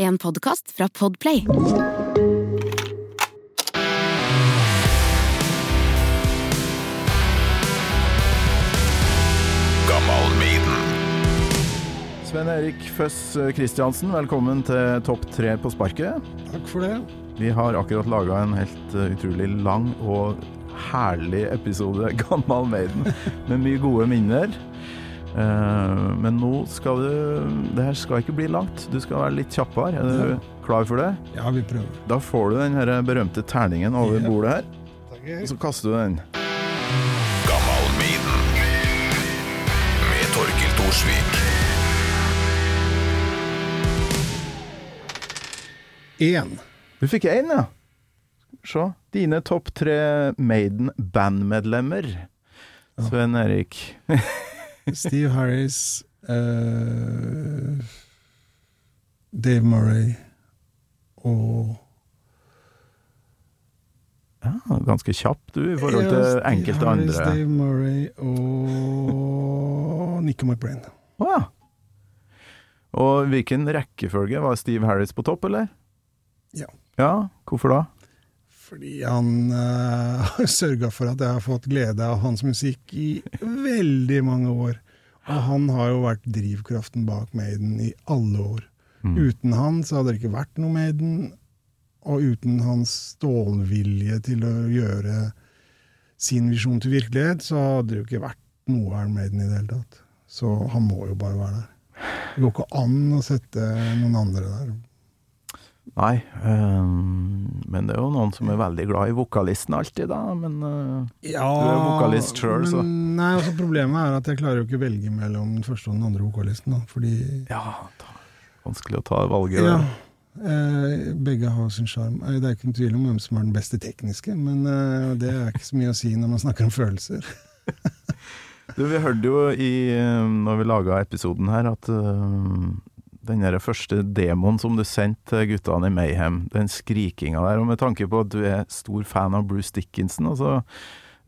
En podkast fra Podplay. Sven Erik Føss Kristiansen, velkommen til Topp tre på sparket. Takk for det. Vi har akkurat laga en helt uh, utrolig lang og herlig episode Gammal Maiden, med mye gode minner. Uh, men nå skal du Det her skal ikke bli langt. Du skal være litt kjappere. Er du Ja. klar for det? Ja, vi prøver. Da får du den her berømte terningen over Ja. bordet her, Takk. og så kaster du den. Gammalmiden med Torkil Thorsvik. Én. Du fikk én, ja. Se. Dine topp tre Maiden-bandmedlemmer. Sven Erik. Steve Harris, uh, Dave Murray og Ja, ganske kjapp du i forhold Ja, til Steve enkelte Harris, andre. Dave Murray og Nico McBrain. Å ja. Og hvilken rekkefølge? Var Steve Harris på topp, eller? Ja. Ja, hvorfor da? Fordi han uh, har sørga for at jeg har fått glede av hans musikk i veldig mange år. Og han har jo vært drivkraften bak Maiden i alle år. Mm. Uten han så hadde det ikke vært noe Maiden, og uten hans stålvilje til å gjøre sin visjon til virkelighet, så hadde det jo ikke vært noe Iron Maiden i det hele tatt. Så han må jo bare være der. Det går ikke an å sette noen andre der. Nei, øh, men det er jo noen som er veldig glad i vokalisten alltid, da. Men øh, Ja, Du er vokalist selv, så. Nei, altså Problemet er at jeg klarer jo ikke å velge mellom den første og den andre vokalisten. da, Fordi ja, ta, vanskelig å ta valget ja, eh, begge har sin sjarm. Eh, Det er ikke noen tvil om hvem som er den beste tekniske, men eh, det er ikke så mye å si når man snakker om følelser. Du, vi hørte jo i, når vi laga episoden her, at øh, den der første demoen som du sendte til guttene i Mayhem, den skrikinga der, og med tanke på at du er stor fan av Bruce Dickinson, altså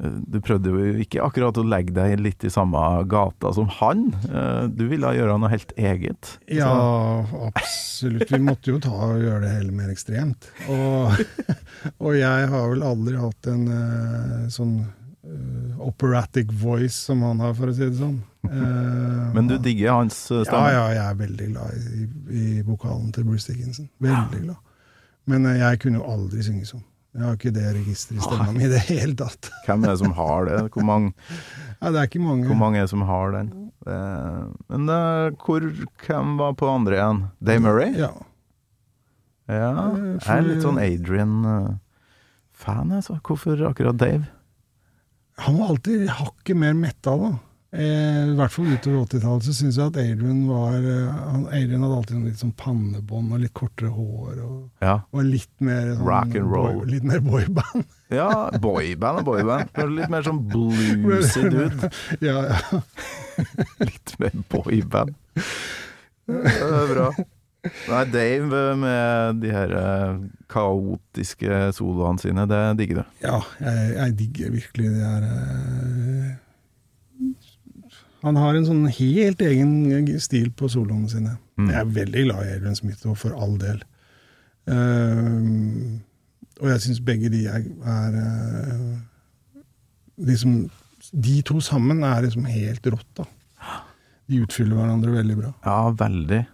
øh, du prøvde jo ikke akkurat å legge deg litt i samme gata som han. øh, Du ville gjøre noe helt eget. Ja, absolutt. Vi måtte jo ta og gjøre det hele mer ekstremt. Og, og jeg har vel aldri hatt en eh, sånn eh, operatic voice som han har, for å si det sånn. Eh, Men du digger hans stemme? Ja, ja, jeg er veldig glad i, i vokalen til Bruce Dickinson. Veldig glad. Men eh, jeg kunne jo aldri synge sånn. Jeg har ikke det registeret i stemma mi i det hele tatt. Hvem er det som har det? Hvor mange, Ja, det er ikke mange. hvor mange er det som har den? Eh, Men hvor, hvem var på andre igjen? Dave Murray? Ja. Ja, Eh, jeg er litt sånn Adrian-fan, altså. Hvorfor akkurat Dave? Han var alltid hakket mer metal, da. Eh, I hvert fall utover 80-tallet så syns jeg at Adrian var eh, han, Adrian hadde alltid litt sånn pannebånd og litt kortere hår. Og Ja, og litt mer sånn Rock and roll. Boy, litt mer boyband. ja boyband og boyband. Litt mer sånn bluesy dude. ja, ja. Litt mer boyband. Det er bra. Nei, Dave med de her eh, kaotiske soloene sine, det digger du. ja jeg, jeg digger virkelig de her eh, Han har en sånn helt egen stil på soloene sine. Mm. Jeg er veldig glad i Adrian Smith, og for all del. Uh, og jeg syns begge de er, er uh, liksom, De to sammen er liksom helt rått, da. De utfyller hverandre veldig bra. Ja, veldig.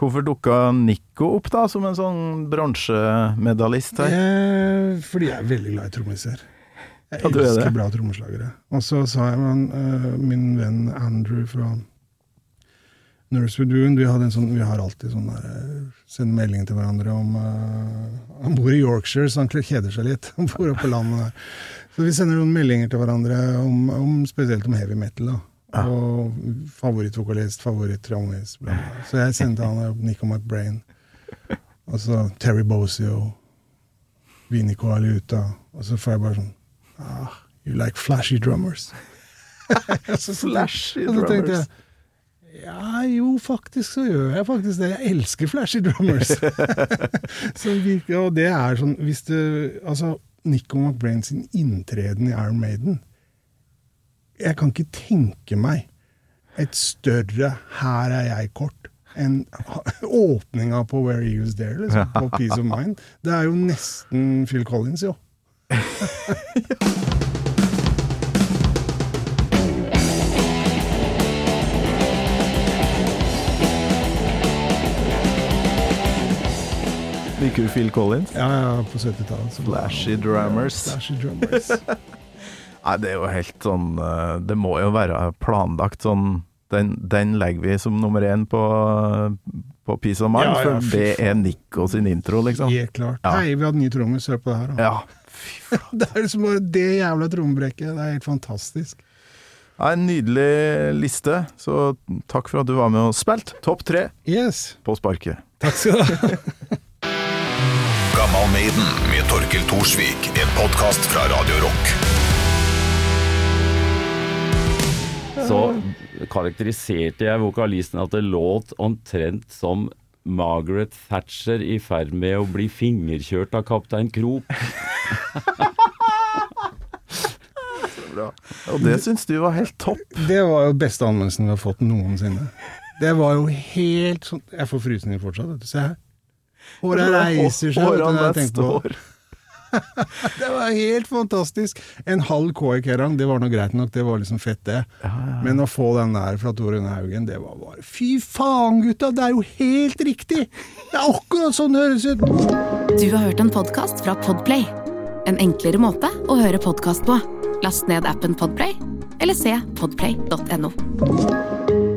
Hvorfor dukka Nico opp, da, som en sånn bronsemedalist her? Eh, fordi jeg er veldig glad i trommiser. Jeg Ja, er elsker det. bra trommeslagere. Og så sa jeg med uh, min venn Andrew fra Nursewood Woodwoon vi, sånn, vi har alltid sånn der sender melding til hverandre om uh, Han bor i Yorkshire, så han kjeder seg litt. Han bor oppe på landet der. Så vi sender noen meldinger til hverandre, om, om, spesielt om heavy metal. da. Ja. Og favorittvokalist, favoritt-trommis. Så jeg sendte han Nico McBrain. Og så Terry Bozio, Vini Aliuta. Og så får jeg bare sånn ah, You like flashy drummers. Så- Flashy og så tenkte jeg ja, jo, faktisk så gjør jeg faktisk det. Jeg elsker flashy drummers. så virker, og det er sånn Hvis du Altså, Nico McBrain sin inntreden i Iron Maiden Jeg kan ikke tenke meg et større 'her er jeg' kort enn åpninga på Where He Was There, liksom, på Peace of Mind. Det er jo nesten Phil Collins, jo. Liker du Phil Collins? Ja, ja, på 70-tallet. Flashy drummers. Flashy drummers. Nei, det er jo helt sånn eh, Det må jo være planlagt sånn Den, den legger vi som nummer én på, på Peace of Mind, Ja, ja, for det er. Nico sin intro, liksom. Helt klart. Ja. Hei, vi hadde ny trommis, hør på det her. Da. Ja. Det er liksom bare det jævla trommebrekket. Det er helt fantastisk. Det er En nydelig liste, så takk for at du var med og spilte. Topp tre Yes. på sparket. Takk skal du ha. Gammal Maiden med Torkel Thorsvik. En podkast fra Radio Rock. så karakteriserte jeg vokalisten at det låt omtrent som Margaret Thatcher i ferd med å bli fingerkjørt av kaptein Krop. Og det syns du var helt topp. Det var jo beste anmeldelsen vi har fått noensinne. Det var jo helt sånn Jeg får frysninger fortsatt, vet du. Se her. Håret reiser seg. når jeg tenker på det. Var helt fantastisk. En halv Koi Kerrang, det var nå greit nok, det var liksom fett, det. Men å få den der fra Tor Rune Haugen, det var bare Fy faen, gutta! Det er jo helt riktig! Det er akkurat sånn det høres ut! Du har hørt en podkast fra Podplay. En enklere måte å høre podkast på. Last ned appen Podplay, eller se podplay.no.